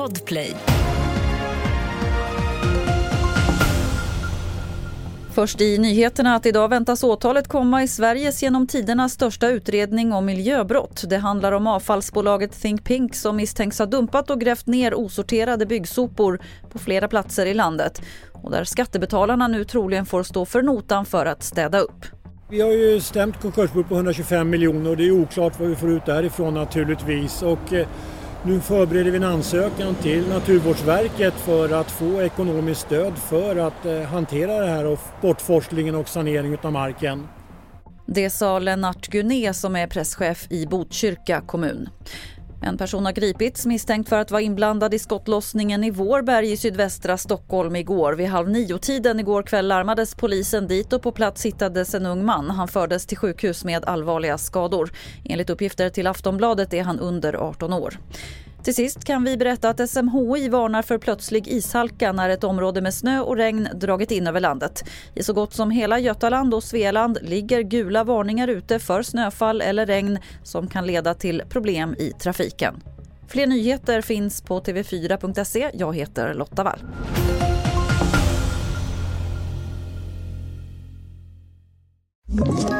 Podplay. Först i nyheterna att idag väntas åtalet komma i Sveriges genom tidernas största utredning om miljöbrott. Det handlar om avfallsbolaget Think Pink som misstänks ha dumpat och grävt ner osorterade byggsopor på flera platser i landet och där skattebetalarna nu troligen får stå för notan för att städa upp. Vi har ju stämt konkursboet på 125 miljoner och det är oklart vad vi får ut därifrån naturligtvis. Och eh, nu förbereder vi en ansökan till Naturvårdsverket för att få ekonomiskt stöd för att eh, hantera det här och bortforslingen och sanering av marken. Det sa Lennart Guné som är presschef i Botkyrka kommun. En person har gripits misstänkt för att vara inblandad i skottlossningen i Vårberg i sydvästra Stockholm igår. Vid halv nio-tiden igår kväll larmades polisen dit och på plats hittades en ung man. Han fördes till sjukhus med allvarliga skador. Enligt uppgifter till Aftonbladet är han under 18 år. Till sist kan vi berätta att SMHI varnar för plötslig ishalka när ett område med snö och regn dragit in över landet. I så gott som hela Götaland och Svealand ligger gula varningar ute för snöfall eller regn som kan leda till problem i trafiken. Fler nyheter finns på tv4.se. Jag heter Lotta Wall. Ett